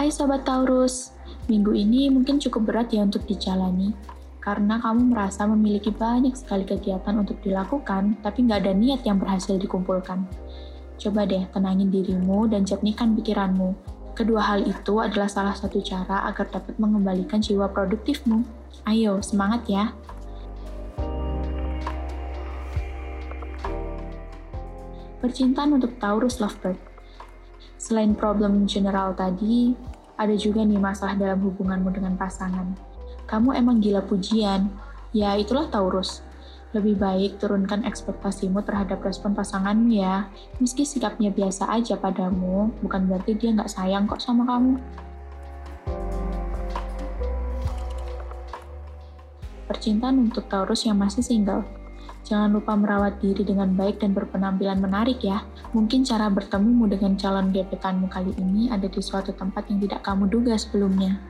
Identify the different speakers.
Speaker 1: Hai Sobat Taurus, minggu ini mungkin cukup berat ya untuk dijalani, karena kamu merasa memiliki banyak sekali kegiatan untuk dilakukan, tapi nggak ada niat yang berhasil dikumpulkan. Coba deh tenangin dirimu dan jernihkan pikiranmu. Kedua hal itu adalah salah satu cara agar dapat mengembalikan jiwa produktifmu. Ayo, semangat ya! Percintaan untuk Taurus Lovebird Selain problem general tadi, ada juga nih masalah dalam hubunganmu dengan pasangan. Kamu emang gila pujian, ya itulah Taurus. Lebih baik turunkan ekspektasimu terhadap respon pasanganmu ya. Meski sikapnya biasa aja padamu, bukan berarti dia nggak sayang kok sama kamu. Percintaan untuk Taurus yang masih single. Jangan lupa merawat diri dengan baik dan berpenampilan menarik ya. Mungkin cara bertemumu dengan calon gebetanmu kali ini ada di suatu tempat yang tidak kamu duga sebelumnya.